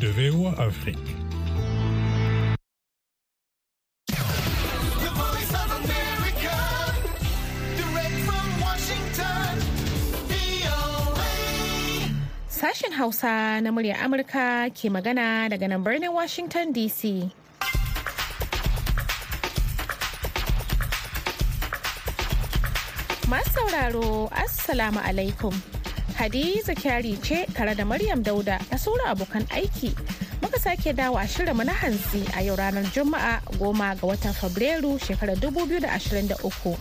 de VOA Afrique. Sashen Hausa na muryar Amurka ke magana daga nan birnin Washington DC. Masu sauraro, Assalamu alaikum. Hadiza Kyari ce tare da Maryam Dauda da sauran abokan aiki. Muka sake dawo a shirinmu na hantsi a yau ranar Juma'a goma ga watan Fabrairu shekarar 2023.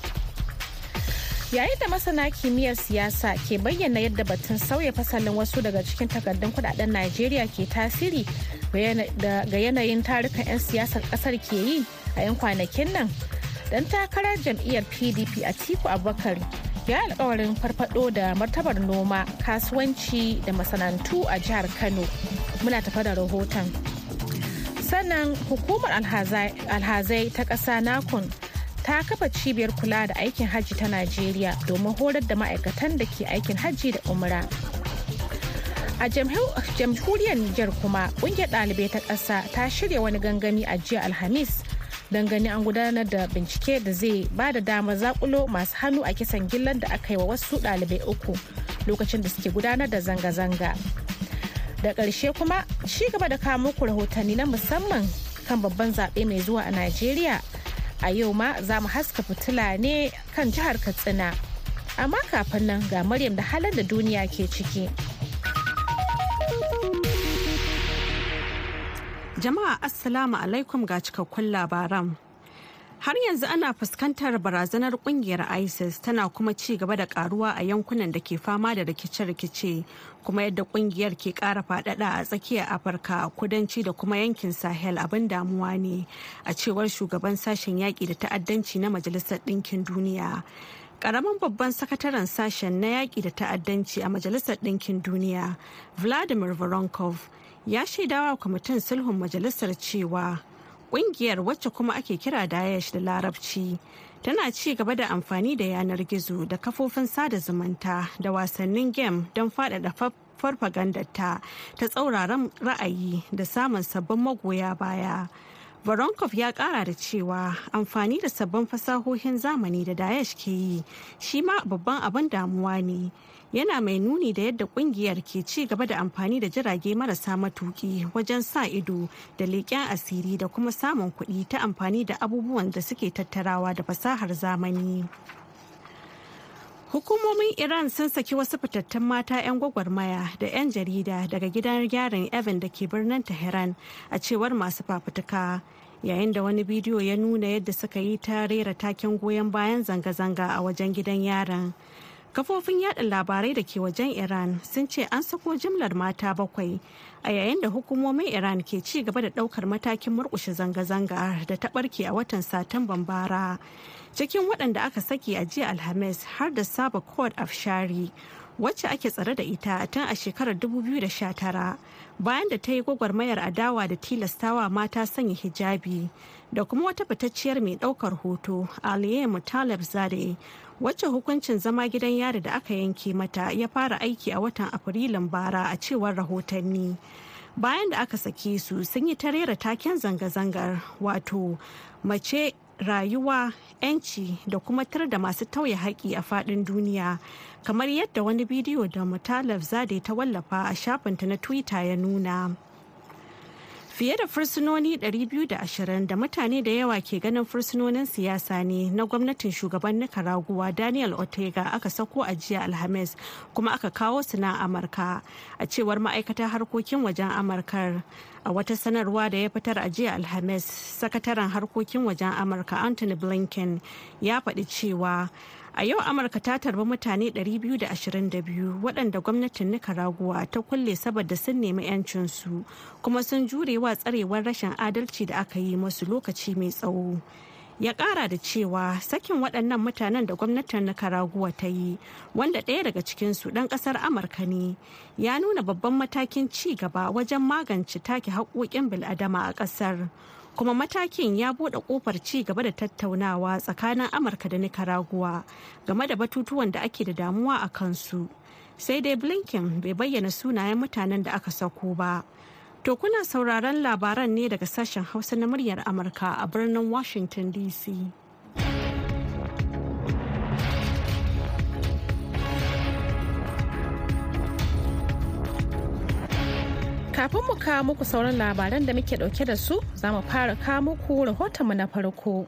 Yayin da masana kimiyyar siyasa ke bayyana yadda batun sauya fasalin wasu daga cikin takardun kuɗaɗen Najeriya ke tasiri ga yanayin tarukan 'yan siyasar ƙasar ke yi a 'yan kwanakin nan. Dan takarar jam'iyyar PDP a Tiku Abubakar ya alkawarin farfado da martabar noma kasuwanci da masana'antu a jihar kano. Muna tafa da rahoton. Sannan hukumar alhazai ta ƙasa nakon ta kafa cibiyar kula da aikin hajji ta najeriya domin horar da ma'aikatan da ke aikin hajji da umra. A jamhuriyar niger kuma ƙungiyar ɗalibai ta ƙasa ta shirya wani gangami a jiya alhamis don gani an gudanar da bincike da zai ba da damar zakulo masu hannu a kisan gillan da aka yi wa wasu ɗalibai uku lokacin da suke gudanar da zanga-zanga. Da ƙarshe kuma shi gaba da kawo muku rahotanni na musamman kan babban zaɓe mai zuwa a najeriya. A yau ma za mu haska fitila ne kan jihar katsina. Amma kafin nan ga maryam da halin da duniya ke ciki. Jama'a Assalamu alaikum ga cikakkun labaran. Har yanzu ana fuskantar barazanar ƙungiyar ISIS tana kuma ci gaba da karuwa a yankunan da ke fama da rikice-rikice kuma yadda ƙungiyar ke kara faɗaɗa a tsakiyar Afirka kudanci da kuma yankin Sahel abin damuwa ne a cewar shugaban sashen yaƙi da ta'addanci na Majalisar Ɗinkin Duniya. Karamin babban sakataren sashen na yaƙi da ta'addanci a Majalisar Ɗinkin Duniya, Vladimir Voronkov, ya shaidawa kwamitin sulhun majalisar cewa ƙungiyar wacce kuma ake kira Daesh da larabci tana ci gaba da amfani da yanar gizo da kafofin sada zumunta da wasannin game don faɗaɗa farfagandata ta tsauraran ra'ayi da samun sabbin magoya baya. Voronkov ya kara da cewa amfani da sabbin fasahohin zamani da Daesh ke yi shi ma babban abin damuwa ne. Yana mai nuni da yadda ƙungiyar ke ci gaba da amfani da jirage marasa matuki wajen sa ido da leƙen asiri da kuma samun kuɗi ta amfani da abubuwan da suke tattarawa da fasahar zamani. Hukumomin Iran sun saki wasu fitattun mata 'yan gwagwarmaya da 'yan jarida daga gidan gyaran Evan da ke birnin Tehran a cewar masu fafutuka. Yayin da wani bidiyo ya nuna yadda suka yi ta rera taken goyon bayan zanga-zanga a wajen gidan yaran. Kafofin yada labarai da ke wajen Iran sun ce an sako jimlar mata bakwai a yayin da hukumomin Iran ke ci gaba da ɗaukar matakin murkushe zanga-zanga da ta barke a watan Satumban bara. cikin waɗanda aka saki a jiya alhamis har da saba code afshari wacce ake tsare da ita tun a shekarar 2019 bayan da ta yi gwagwarmayar adawa da tilastawa mata sanya hijabi da kuma wata fitacciyar mai ɗaukar hoto aliyu mutalab zade wacce hukuncin zama gidan yari da aka yanke mata ya fara aiki a watan afrilun bara a cewar rahotanni. Bayan da aka sake su sun yi ta rera taken zanga-zangar wato mace rayuwa 'yanci da kuma tar da masu tauye haƙi a faɗin duniya kamar yadda wani bidiyo da mutalab zade ta wallafa a shafinta na twitter ya nuna. Fiye da fursunoni 220 da mutane da yawa ke ganin fursunonin siyasa ne na gwamnatin shugaban nicaragua daniel ortega aka sako a jiya alhamis kuma aka kawo su na amurka a cewar ma'aikatar harkokin wajen amurkar. A wata sanarwa da ya fitar a jiya alhamis sakataren harkokin wajen amurka anthony blinken ya faɗi cewa a yau amurka ta tarbi mutane 222 waɗanda gwamnatin nicaragua ta kulle saboda sun nemi 'yancinsu kuma sun jure wa tsarewar rashin adalci da aka yi masu lokaci mai tsawo. Ya ƙara da cewa sakin waɗannan mutanen da gwamnatin nicaragua ta yi wanda ɗaya daga cikinsu ɗan ƙasar amurka ne ya nuna babban matakin ci gaba wajen magance take haƙoƙin bil'adama a ƙasar. Kuma matakin ya buɗe ƙofar ci gaba da tattaunawa tsakanin amurka da nicaragua game da batutuwan da ake da damuwa a kansu sai dai blinken bai bayyana sunayen mutanen da aka sako ba To kuna sauraron labaran ne daga sashen Hausa na muryar Amurka a birnin Washington DC. Kafin mu kawo muku sauran labaran da muke ɗauke da su, za mu fara kawo muku rahotonmu na farko.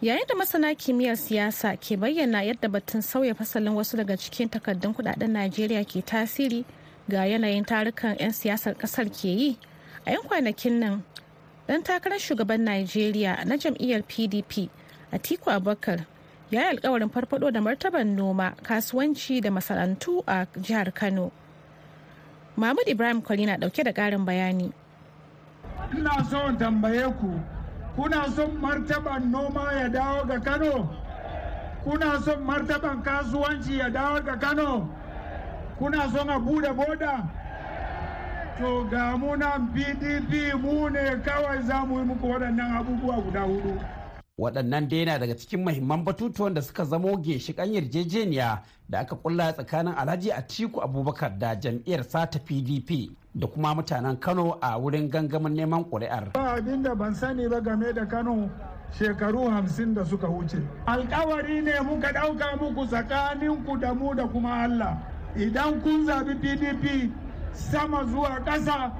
Yayin da masana kimiyyar siyasa ke bayyana yadda batun sauya fasalin wasu daga cikin takardun kuɗaɗen Najeriya ke tasiri ga yanayin tarukan 'yan siyasar ƙasar ke yi, a 'yan kwanakin nan dan takarar shugaban Najeriya na jam'iyyar PDP, Atiku Abubakar, ya yi alkawarin farfado da martaban noma, kasuwanci da masana'antu a jihar Kano. Mahmud Ibrahim Kwali na ɗauke da karin bayani. Ina son tambaye ku, kuna son martaban noma ya dawo ga Kano? Kuna son martaban kasuwanci ya dawo ga Kano? Kuna son a buɗe boda? To ga munan PDP mu ne kawai za mu yi muku waɗannan abubuwa guda huɗu. Waɗannan dai na daga cikin mahimman batutuwan da suka zamo ginshiƙan yarjejeniya da aka kulla tsakanin alhaji atiku abubakar da jam'iyyar sata pdp da kuma mutanen kano a wurin gangamin neman ƙuri'ar Ba abin da ban sani ba game da Kano shekaru hamsin da suka wuce. Alkawari ne muka ɗauka muku tsakaninku da mu da kuma Allah. Idan kun zabi PDP sama zuwa ƙasa,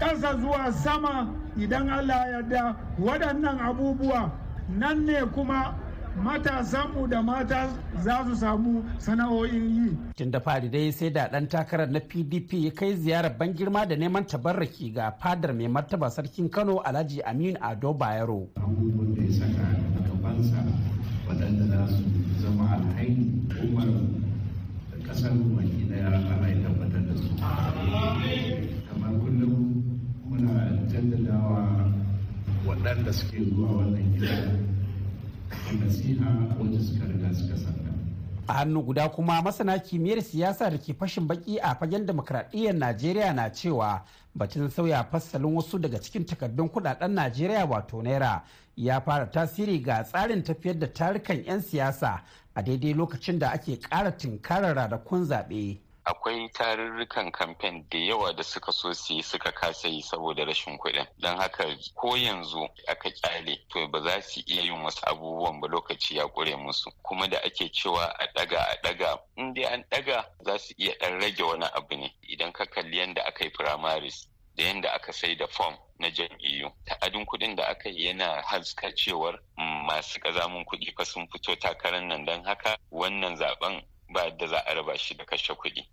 ƙasa zuwa sama idan Allah ya yarda waɗannan abubuwa nan ne kuma matasanmu da mata za su samu sana'o'in yi. tun da fari dai sai da ɗan takarar na pdp ya kai ziyarar ban girma da neman tabarraki ga fadar mai martaba sarkin kano alhaji aminu ado bayero abubuwan da ya saka a gabansa waɗanda za su zama alhaini umar da ƙasar baki ya tabbatar da su kamar kullum muna jaddadawa waɗanda suke zuwa wannan gida nasiha wanda suka riga suka sanda a hannu guda kuma masana kimiyyar siyasa da ke fashin baki a fagen demokradiyyar najeriya na cewa batun sauya fasalin wasu daga cikin takardun kuɗaɗen najeriya wato naira ya fara tasiri ga tsarin tafiyar da tarukan 'yan siyasa a daidai lokacin da ake ƙara tunkarar ranakun zaɓe. Akwai tarurrukan kamfen da yawa da suka so su yi suka kasa yi saboda rashin kuɗin. Don haka ko yanzu aka ƙyale to ba za su iya yin wasu abubuwan ba lokaci ya ƙure musu. Kuma da ake cewa a ɗaga a ɗaga in dai an ɗaga za su iya ɗan rage wani abu ne. Idan ka kalli yadda aka yi primaries da yadda aka sai da fom na jam'iyyu ta'adin kuɗin da aka yi yana haska cewar masu ƙazamin kuɗi fa sun fito takarar nan. Don haka wannan zaɓen ba da za a raba shi da kashe kuɗi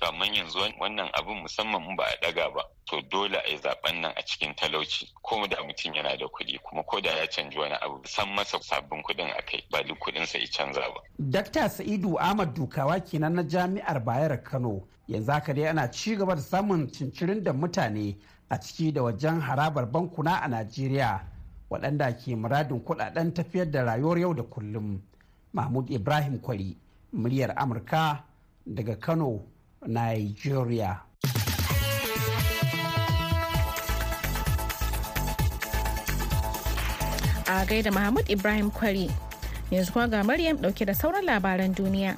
to amma yanzu wannan abin musamman ba a daga ba to dole a yi zaɓen nan a cikin talauci ko da mutum yana da kuɗi kuma ko da ya canji wani abu san masa sabbin kuɗin a kai ba duk kuɗin sa ya canza ba. Dakta Sa'idu Ahmad Dukawa kenan na Jami'ar Bayero Kano yanzu haka dai ana ci gaba da samun cincirin da mutane a ciki da wajen harabar bankuna a Najeriya waɗanda ke muradin kuɗaɗen tafiyar da rayuwar yau da kullum. Mahmud Ibrahim Kwari, muryar Amurka daga Kano, Nigeria. A gaida Mahmud Ibrahim Kwari, yanzu kuma ga Maryam ɗauke da sauran labaran duniya.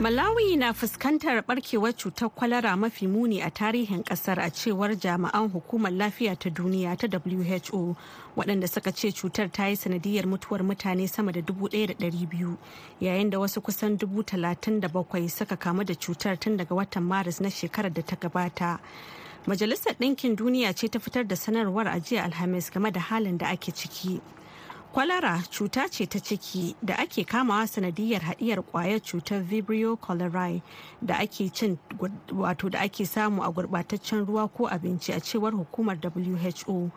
Malawi na fuskantar barkewar cutar kwalara mafi muni a tarihin ƙasar a cewar jami'an hukumar lafiya ta duniya ta WHO waɗanda suka ce cutar ta yi sanadiyar mutuwar mutane sama da 1,200 yayin da wasu kusan 37,000 suka kamu da cutar tun daga watan maris na shekarar da ta gabata. Majalisar Ɗinkin Duniya ce ta fitar da sanarwar a jiya Alhamis game da halin da ake ciki. Kwalara cuta ce ta ciki da ake kamawa sanadiyar haɗiyar ƙwayar cutar vibrio cholerae da ake cin wato da ake samu a gurbataccen ruwa ko abinci a cewar hukumar who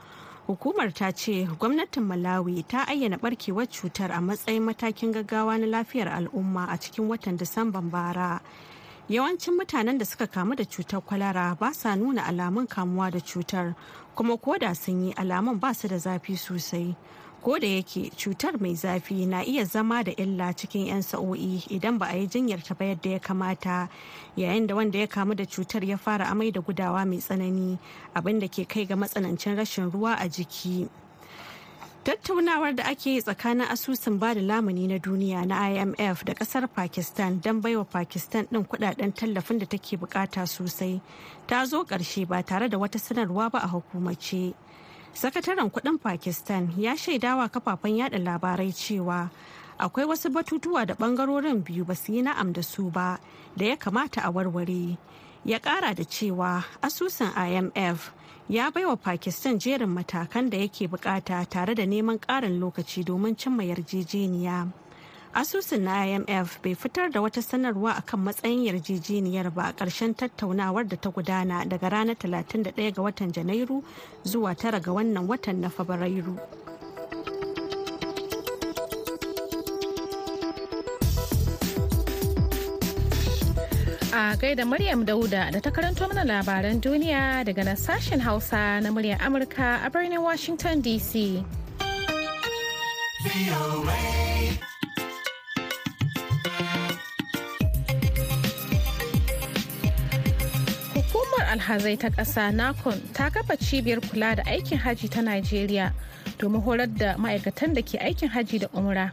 hukumar ta ce gwamnatin malawi ta ayyana barkewar cutar a matsayin matakin gaggawa na lafiyar al'umma a cikin watan disamban bara. Yawancin mutanen da suka kamu da cutar kwalara ba sa nuna alamun kamuwa da cutar kuma koda sun yi alamun ba su da zafi sosai. Ko da yake cutar mai zafi na iya zama da illa cikin 'yan sa'o'i idan ba a yi jinyar ta ba yadda ya kamata yayin da wanda ya kamu da cutar ya fara amai da gudawa mai tsanani abin da ke kai ga matsanancin rashin ruwa a jiki Tattaunawar da ake yi tsakanin asusun ba da lamuni na duniya na IMF da ƙasar Pakistan don baiwa Pakistan ɗin kuɗaɗen tallafin da take buƙata sosai ta zo ƙarshe ba tare da wata sanarwa ba a hukumace. Sakataren kuɗin Pakistan ya shaidawa kafafen yada labarai cewa akwai wasu batutuwa da ɓangarorin biyu ba su yi na'am da su ba da ya kamata a warware. Ya kara da cewa asusun IMF ya baiwa pakistan jerin matakan da yake buƙata tare da neman karin lokaci domin cimma yarjejeniya asusun na imf bai fitar da wata sanarwa akan matsayin yarjejeniyar ba a ƙarshen tattaunawar da ta gudana daga ranar 31 ga watan janairu zuwa tara ga wannan watan na fabrairu A gaida Maryam Dauda da ta karanto mana labaran duniya daga nan sashen Hausa na muryar Amurka a birnin Washington DC. Alhazai ta ƙasa. Nakon ta kafa cibiyar kula da aikin haji ta Najeriya domin horar da ma'aikatan da ke aikin haji da umra.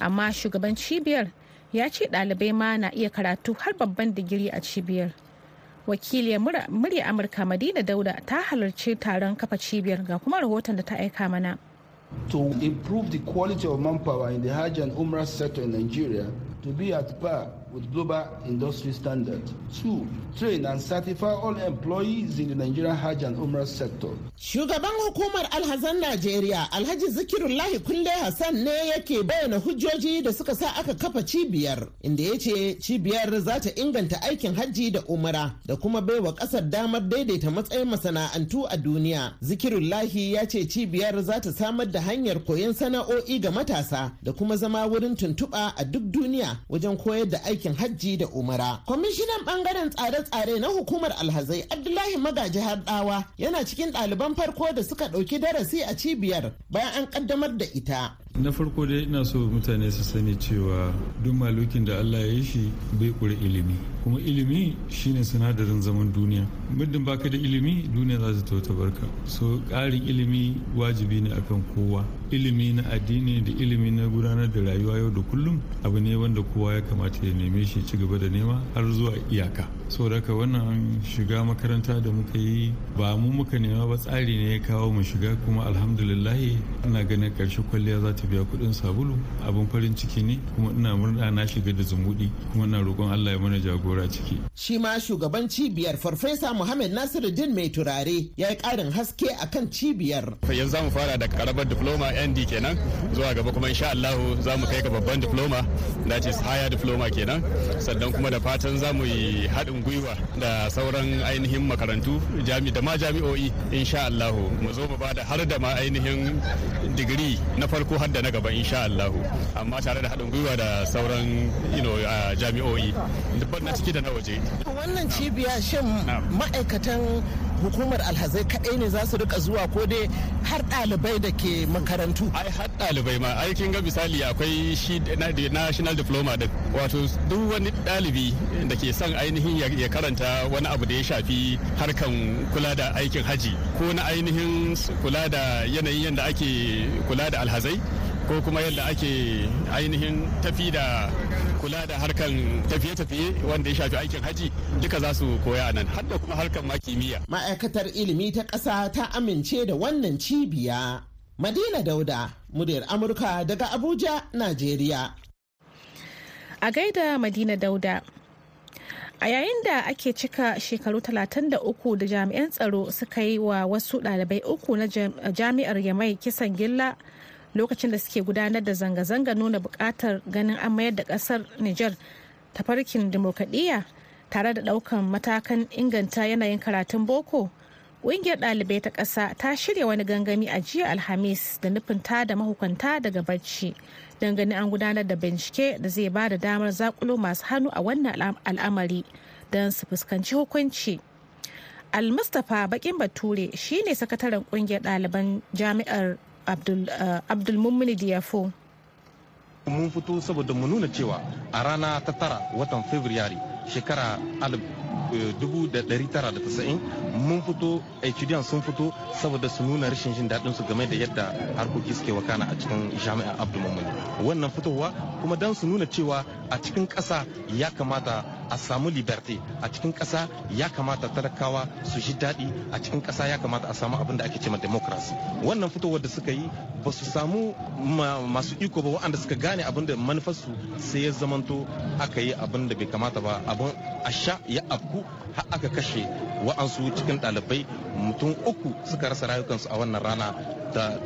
Amma shugaban cibiyar ya ce ɗalibai ma na iya karatu har babban digiri a cibiyar. Wakiliyar murya amurka madina dauda ta halarci taron kafa cibiyar ga kuma rahoton da ta aika mana. To improve the quality of manpower in the hajj and umrah sector in nigeria to be at par with global industry standards. Two, train and certify all employees in the Nigerian Hajj and Umrah sector. Shugaban hukumar alhazan Najeriya Alhaji Zikirullahi Kulle Hassan ne yake bayyana hujjoji da suka sa aka kafa cibiyar inda ya ce cibiyar za ta inganta aikin hajji da umara da kuma baiwa ƙasar damar daidaita matsayin masana'antu a duniya. Zikirullahi ya ce cibiyar za ta samar da hanyar koyon sana'o'i ga matasa da kuma zama wurin tuntuɓa a duk duniya wajen koyar da aikin hajji da umara. Kwamishinan ɓangaren tsare-tsare na hukumar alhazai Abdullahi Magaji Hardawa yana cikin ɗaliban farko da suka ɗauki darasi a cibiyar bayan an ƙaddamar da ita. Na farko dai ina so mutane su sani cewa duk malukin da allah ya yi shi bai kure ilimi. Kuma ilimi shine sinadarin zaman duniya. Muddin baka da ilimi duniya za ta ta barka so ƙarin ilimi wajibi ne akan kowa. Ilimi na addini da ilimi na gudanar da rayuwa yau da kullum abu ne wanda kowa ya kamata ya neme shi ci gaba da nema har zuwa iyaka. So daga wannan shiga makaranta da muka yi ba mu muka nema ba tsari ne ya kawo mu shiga kuma alhamdulillahi ina ganin ƙarshe kwalliya za ta biya kuɗin sabulu abin farin ciki ne kuma ina murna na shiga da zumuɗi kuma ina roƙon Allah ya mana jagora ciki. Shi ma shugaban cibiyar Farfesa Muhammad Nasiruddin mai turare ya yi ƙarin haske akan cibiyar. Yanzu za mu fara da karamar diploma ND kenan zuwa gaba kuma insha Allah za mu kai ga babban diploma that is higher diploma kenan sannan kuma da fatan za mu yi haɗin gwiwa da sauran ainihin makarantu da ma jami'o'i insha Allah mu zo mu ba da har da ma ainihin digiri na farko har da na gaba insha Allah amma tare da haɗin gwiwa da sauran jami'o'i. Dubban na ciki da na waje. Wannan cibiya shin ma'aikatan hukumar alhazai kaɗai ne za su riƙa zuwa ko dai har ɗalibai da ke makarantu. Ai har ɗalibai ma. Ai kin ga misali akwai shi national diploma din. Wato duk wani ɗalibi da ke son ainihin ya karanta wani abu da ya shafi harkan kula da aikin haji ko na ainihin kula da yanayin yadda ake kula da alhazai ko kuma yadda ake ainihin tafi da kula da harkan tafiye-tafiye wanda ya shafi aikin haji duka za su koya nan har da kuma harkan ma kimiyya. Ma'aikatar ilimi ta ƙasa ta amince da wannan cibiya. Madina Dauda, muryar Amurka daga Abuja, Najeriya. A gaida Madina Dauda. A yayin da ake cika shekaru 33 da jami'an tsaro suka yi wa wasu ɗalibai uku na jami'ar Yamai kisan gilla lokacin da suke gudanar da zanga-zanga nuna buƙatar ganin an mayar da ƙasar Nijar ta farkin dimokuraɗiyya tare da ɗaukan matakan inganta yanayin karatun boko. Ƙungiyar ɗalibai ta ƙasa ta shirya wani gangami a jiya Alhamis da nufin ta da mahukunta daga barci don ganin an gudanar da bincike da zai ba da damar zakulo masu hannu a wannan al'amari don su fuskanci hukunci. Al-Mustapha Bakin Bature shine sakataren ƙungiyar ɗaliban jami'ar Abdulmumini Diyafo. mun fito saboda mu nuna cewa a rana ta tara watan fabrairu shekara 1990 mun fito HDN sun fito saboda su nuna rashin jin daɗin su game da yadda harkoki suke wakana a cikin jami'ar Abdul wannan fitowa kuma don su nuna cewa a cikin ƙasa ya kamata a samu liberty a cikin ƙasa ya kamata talakawa su ji daɗi a cikin ƙasa ya kamata a samu abin da ake cewa democracy. Wannan fitowar da suka yi ba su samu masu iko ba waɗanda suka gane abin da manufarsu sai ya zamanto aka yi abin da bai kamata ba abin a sha ya afku har aka kashe wa'ansu cikin ɗalibai. Mutum uku suka rasa rayukansu a wannan rana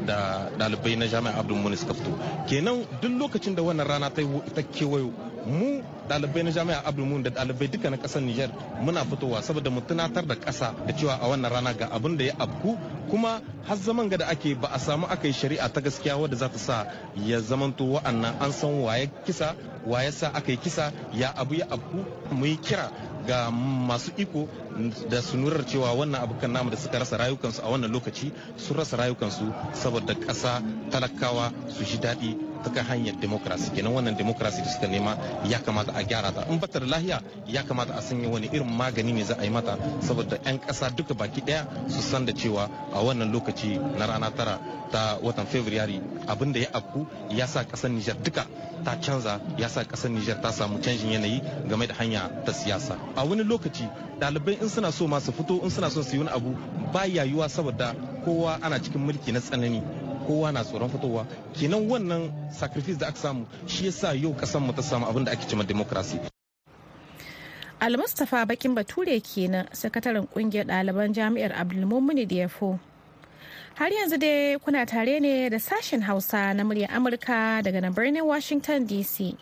da ɗalibai na jami'a abdul muni suka fito. Kenan duk lokacin da wannan rana ta kewayo mu ɗalibai na jami'a abdul da ɗalibai duka na ƙasar niger muna fitowa saboda mu tunatar da ƙasa da cewa a wannan rana ga abin da ya afku. Kuma har zaman ga da ake ba a samu aka yi shari'a ta gaskiya wadda za ta sa ya zamanto wa'annan an san waye kisa waye sa aka yi kisa ya abu ya afku. Mu yi kira ga masu iko da su nurar cewa wannan abokan namu da suka rasa rayukansu a wannan lokaci sun rasa rayukansu saboda ƙasa talakawa su ji daɗi ta hanyar demokrasi kenan. Wannan demokrasi da suka nema ya kamata a gyara ta. In bata da lahiya ya kamata a sanya wani irin magani ne za a yi mata saboda 'yan ƙasa duka baki ɗaya su san da cewa a wannan lokaci na rana tara ta watan fabrairu abin da ya afku ya sa ƙasar nijar duka ta canza ya sa ƙasar nijar ta samu canjin yanayi game da hanya ta siyasa. A wani lokaci ɗalibai in suna so masu fito in suna so su yi wani abu ba yayuwa saboda kowa ana cikin mulki na tsanani. Kowa na tsoron fitowa. Kenan wannan sacrifice da aka samu shi yasa yau kasan mu ta samu abin da ake cewa democracy. Almustapha bakin bature kenan sakataren ƙungiyar ɗaliban jami'ar abdulmumini diyafo har yanzu dai kuna tare ne da sashen hausa na muryar amurka daga nan birnin washington dc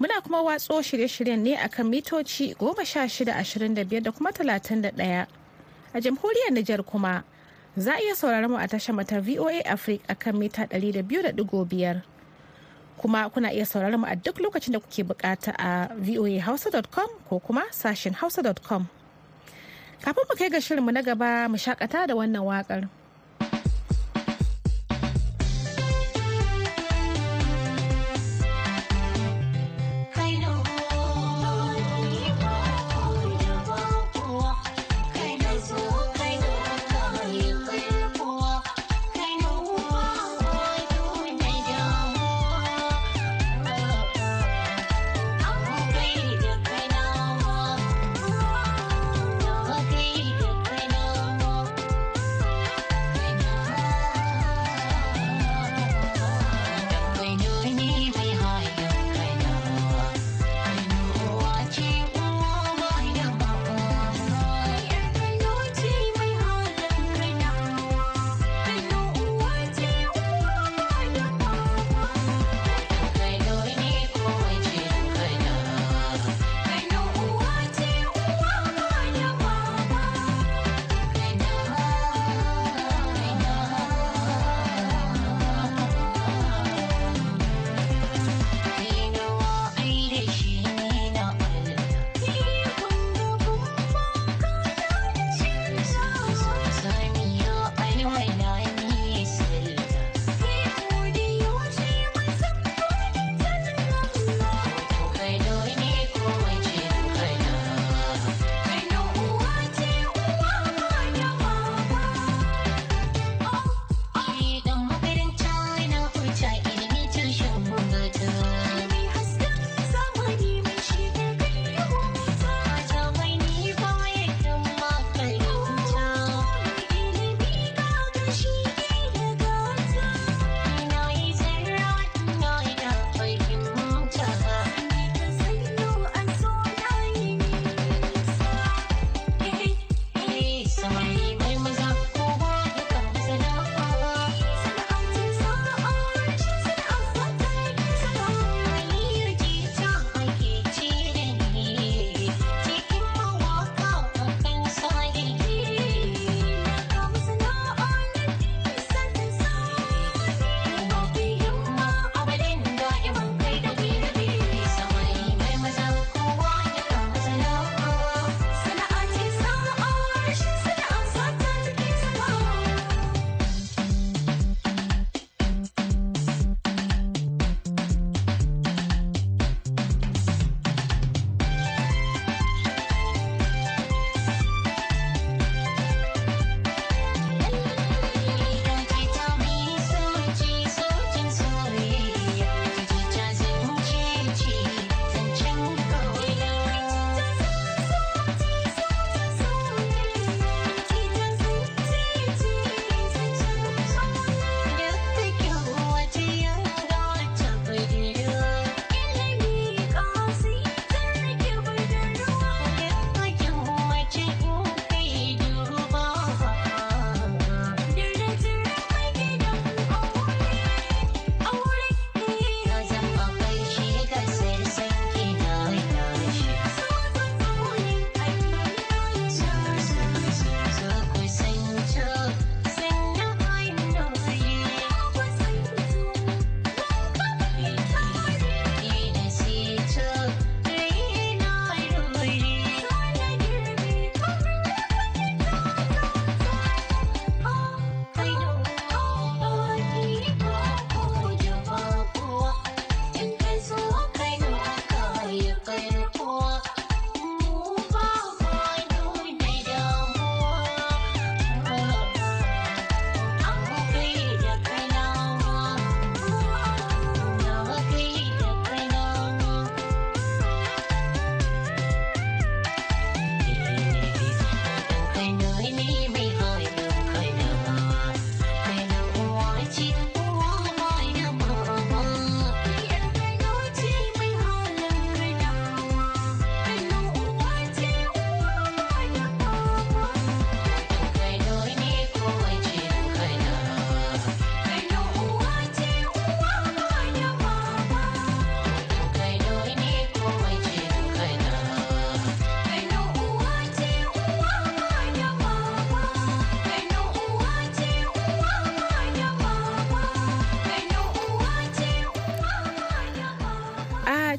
muna kuma watso shirye-shiryen ne akan mitoci 1625 da kuma 31 a jamhuriyar nijar kuma za a iya sauraron mu a tashar mata VOA Africa akan mita 200.5 kuma kuna iya sauraron mu a duk lokacin da kuke buƙata a voahausa.com ko kuma sashen hausa.com kafin mu kai ga shirinmu na gaba mu shakata da wannan waƙar.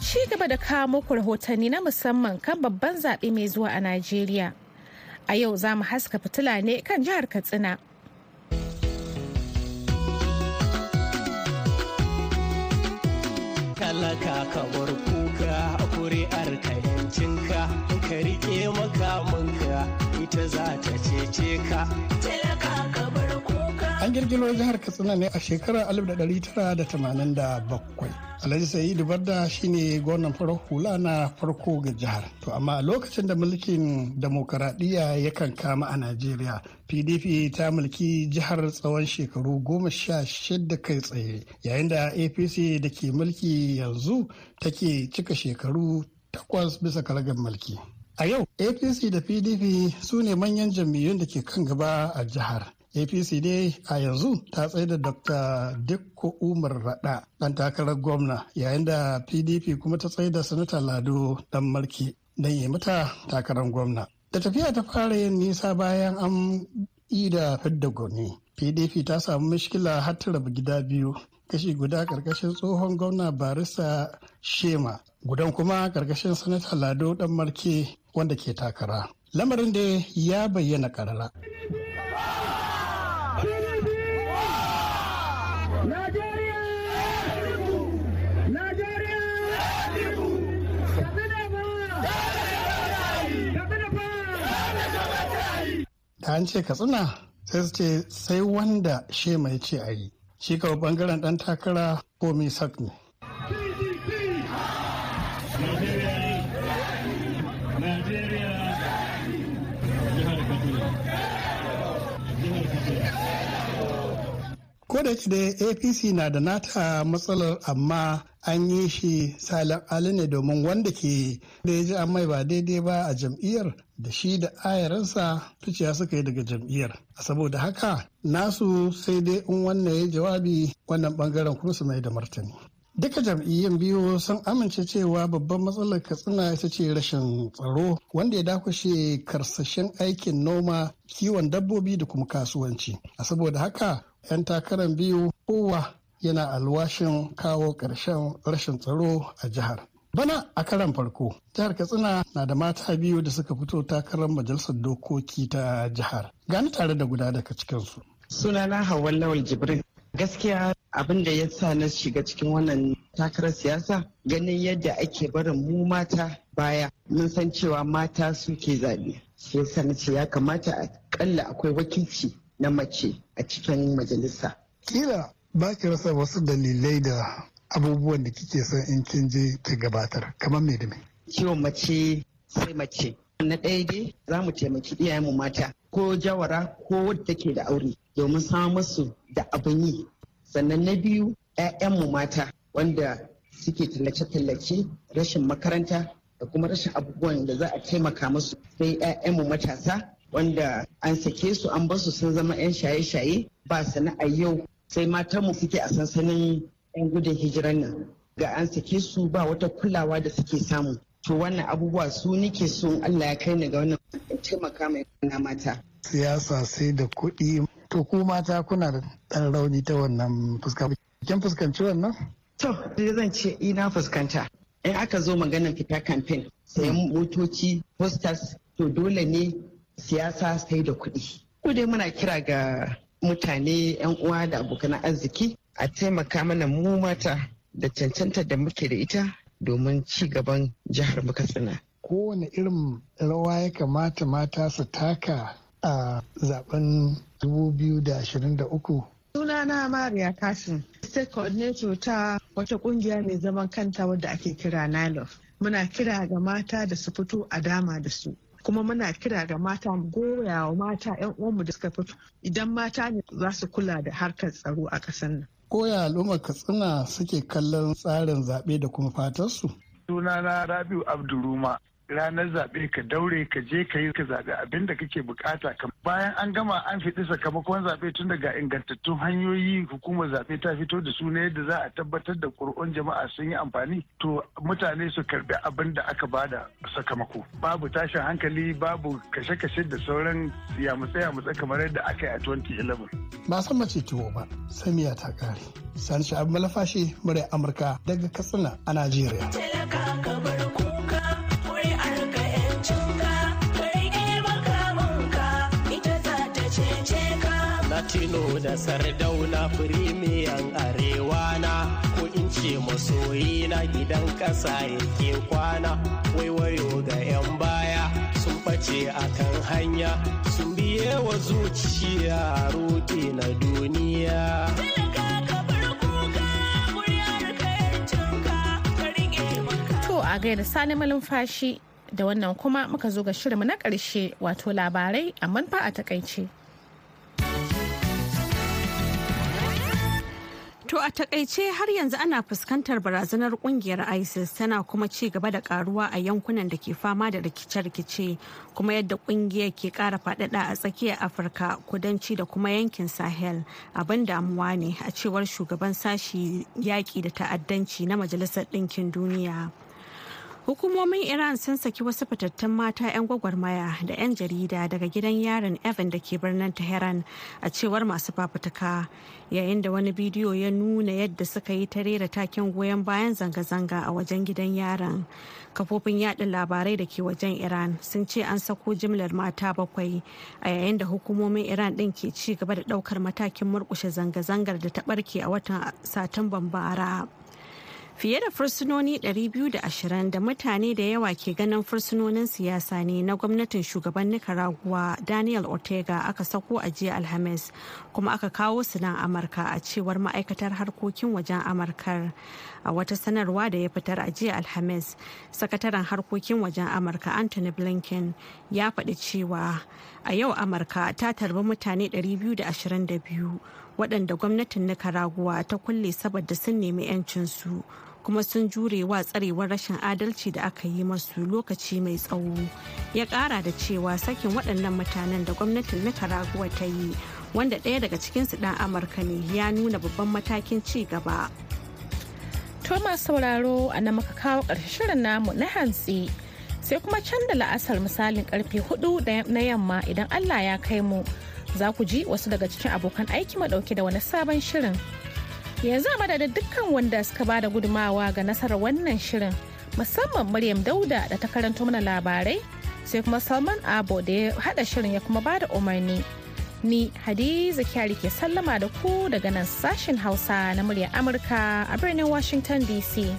Ci gaba da kawo muku rahotanni na musamman kan babban zaɓe mai zuwa a Najeriya. A yau za mu haska fitila ne kan jihar Katsina. Talaka ka bar kuka kuri'ar ka yancinka ka riƙe makamanka ita za ta cece ka. Girgiro jihar Katsina ne a shekarar 1987. Alhaji Sa'idu Barda shine gwamnan farar hula na farko ga jihar. To amma a lokacin da mulkin demokaradiyya yakan kama a Najeriya, PDP ta mulki jihar tsawon shekaru goma sha shida kai tsaye, yayin da APC da ke mulki yanzu take cika shekaru takwas bisa karagar mulki. A yau, APC da PDP su ne manyan jam'iyyun da ke kan gaba a jihar. Apc dai a yanzu ta tsaye da dr dikko umar rada dan takarar gwamna yayin da pdp kuma ta tsaye da sanata lado dan marki don yi mata takarar gwamna. Da tafiya ta fara yin nisa bayan an yi da fidda gwani pdp ta samu mishkila har ta raba gida biyu kashi guda ƙarƙashin tsohon gwamna barista shema gudan kuma ƙarƙashin sanata lado dan marke wanda ke takara. Lamarin da ya bayyana karara da an ce katsina sai su ce sai wanda she mai ce a yi. Shi kawai ɓangaren dan takara ko misak ne ko da da apc na da nata matsalar amma an yi shi salin ali ne domin wanda ke da ya ji an mai ba daidai ba a jam'iyyar da shi da ayaransa ficiya suka yi daga jam'iyyar. Saboda haka nasu sai dai in wannan ya jawabi wannan ɓangaren kuma su mai da martani. Duka jam'iyyun biyu sun amince cewa babban matsalar katsina ita ce rashin tsaro wanda ya dakushe karsashen aikin noma kiwon dabbobi da kuma kasuwanci. A saboda haka 'yan takarar biyu kowa yana alwashin kawo ƙarshen rashin tsaro a jihar. Bana a karan farko, jihar Katsina na da mata biyu da suka fito takarar majalisar dokoki ta jihar. Gani tare da guda daga cikinsu. Sunana Hauwa Lawal Jibrin. Gaskiya abin da ya sa na shiga cikin wannan takarar siyasa ganin yadda ake barin mu mata baya mun san cewa mata suke zaɓe. Shi yasa na ce ya kamata a kalla akwai wakilci na mace a cikin majalisa. Kila ba ki rasa wasu dalilai da abubuwan da kike son in kin je ki gabatar kamar me da me. Ciwon mace sai mace. Na ɗaya dai za mu taimaki iyayenmu mata ko jawara ko wadda take da aure domin samun musu da abin yi. Sannan na biyu 'ya'yanmu mata wanda suke tallace-tallace rashin makaranta da kuma rashin abubuwan da za a taimaka musu sai 'ya'yanmu matasa wanda an sake su an ba su sun zama 'yan shaye-shaye ba sana'a yau sai matanmu suke a sansanin 'yan gudun hijiran nan. Ga an sake su ba wata kulawa da suke samu. To wannan abubuwa su nike so Allah ya kai ni ga wannan taimaka mai na mata. Siyasa sai da kuɗi. To ku mata kuna da ɗan rauni ta wannan fuska. Kin fuskanci wannan? To zan ce ina fuskanta. In aka zo maganar fita kamfen sayan motoci posters to dole ne siyasa sai da kuɗi. Ko dai muna kira ga mutane 'yan uwa da abokan arziki a taimaka mana mu mata da cancanta da muke da ita domin ci gaban jihar Katsina. Kowane irin rawa ya kamata mata su taka a zaɓen 2023? Sunana Mariya Kasim, State Coordinator ta wata ƙungiya mai zaman kanta wadda ake kira NILOF. Muna kira ga mata da su fito a dama da su. Kuma muna kira ga mata mu goya wa mata 'yan uwanmu da suka fito idan mata ne za su kula da harkar tsaro a ƙasar nan. Koya al'ummar Katsina suke kallon tsarin zaɓe da kuma fatarsu? Sunana Rabiu Abduruma. ranar zaɓe ka daure ka je ka yi ka zaɓe abin da kake buƙata ka bayan an gama an fiɗi sakamakon zaɓe tun daga ingantattun hanyoyi hukumar zaɓe ta fito da su ne yadda za a tabbatar da ƙuri'un jama'a sun yi amfani to mutane su karɓi abin da aka ba da sakamako. Babu tashin hankali babu kashe-kashe da sauran yamutse-yamutse kamar yadda aka yi a 2011 ba san mace tuwo ba samiya ta kare sani sha'abu malafashi murai amurka daga katsina a najeriya. Latino da Sardauna firimiyan arewa na ko in ce masoyi na gidan ƙasa yake kwana waiwayo ga 'yan baya sun ɓace a kan hanya sun biye wa zuciya roƙi na duniya. To a gaida sani malumfashi da wannan kuma muka zo ga shirinmu na ƙarshe wato labarai amma fa a taƙaice. To a taƙaice har yanzu ana fuskantar barazanar ƙungiyar ISIS tana kuma ci gaba da karuwa a yankunan da ke fama da rikice-rikice kuma yadda ƙungiyar ke kara faɗaɗa a tsakiyar Afirka kudanci da kuma yankin Sahel abin damuwa ne a cewar shugaban sashi yaƙi da ta'addanci na Majalisar Ɗinkin Duniya. Hukumomin Iran sun saki wasu fitattun mata 'yan gwagwarmaya da 'yan jarida daga gidan yarin Evan da ke birnin Tehran a cewar masu fafutuka yayin da wani bidiyo ya nuna yadda suka yi ta rera taken goyon bayan zanga-zanga a wajen gidan yaron. Kafofin yaɗa labarai da ke wajen Iran sun ce an sako jimlar mata bakwai a yayin da hukumomin Iran ɗin ke ci gaba da ɗaukar matakin murƙushe zanga-zangar da ta ɓarke a watan Satumban bara. Fiye da fursunoni 220 da mutane da yawa ke ganin fursunonin siyasa ne na gwamnatin shugaban nicaragua daniel ortega aka sako a jiya alhamis kuma aka kawo su nan amurka a cewar ma'aikatar harkokin wajen amurkar. A wata sanarwa da ya fitar a jiya alhamis sakataren harkokin wajen amurka anthony blinken ya faɗi cewa a yau amurka ta tarbi mutane 222 waɗanda gwamnatin nicaragua ta kulle saboda sun nemi 'yancinsu kuma sun jure wa tsarewar rashin adalci da aka yi masu lokaci mai tsawo. Ya ƙara da cewa sakin waɗannan mutanen da gwamnatin nicaragua ta yi wanda ɗaya daga cikinsu ɗan amurka ne ya nuna babban matakin ci gaba. Thomas sauraro a na muka kawo shirin namu na hantsi. Sai kuma can da la'asar misalin ƙarfe huɗu na yamma idan Allah ya kai mu za ku ji wasu daga cikin abokan aiki ɗauke da wani sabon shirin. Yanzu a madadin dukkan wanda suka ba da gudumawa ga nasarar wannan shirin musamman Maryam Dauda da ta karanto mana labarai sai kuma Salman Abo da ya hada shirin ya kuma ba da umarni. Ni Hadiza Kyari ke sallama da ku daga nan sashen Hausa na muryar Amurka a birnin Washington DC.